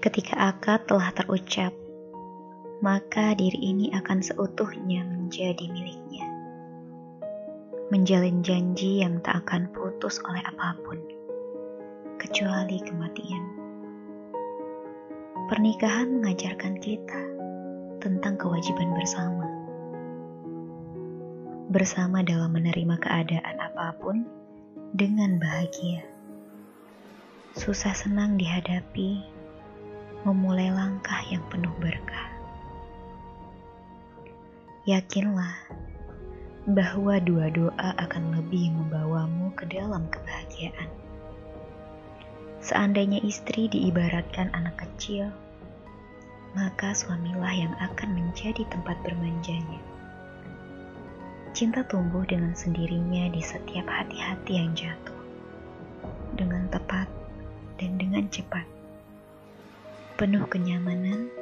Ketika akad telah terucap, maka diri ini akan seutuhnya menjadi miliknya. Menjalin janji yang tak akan putus oleh apa pun, kecuali kematian. Pernikahan mengajarkan kita tentang kewajiban bersama. Bersama dalam menerima keadaan apa pun dengan bahagia. Susah senang dihadapi, memulai langkah yang penuh berkah. Yakinlah bahwa dua doa akan lebih membawamu ke dalam kebahagiaan. Seandainya istri diibaratkan anak kecil, maka suamilah yang akan menjadi tempat bermanjanya. Cinta tumbuh dengan sendirinya di setiap hati-hati yang jatuh, dengan tepat dan dengan cepat. Penuh kenyamanan,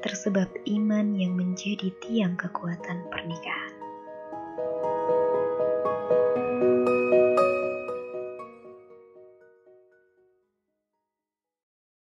tersebab iman yang menjadi tiang kekuatan pernikahan.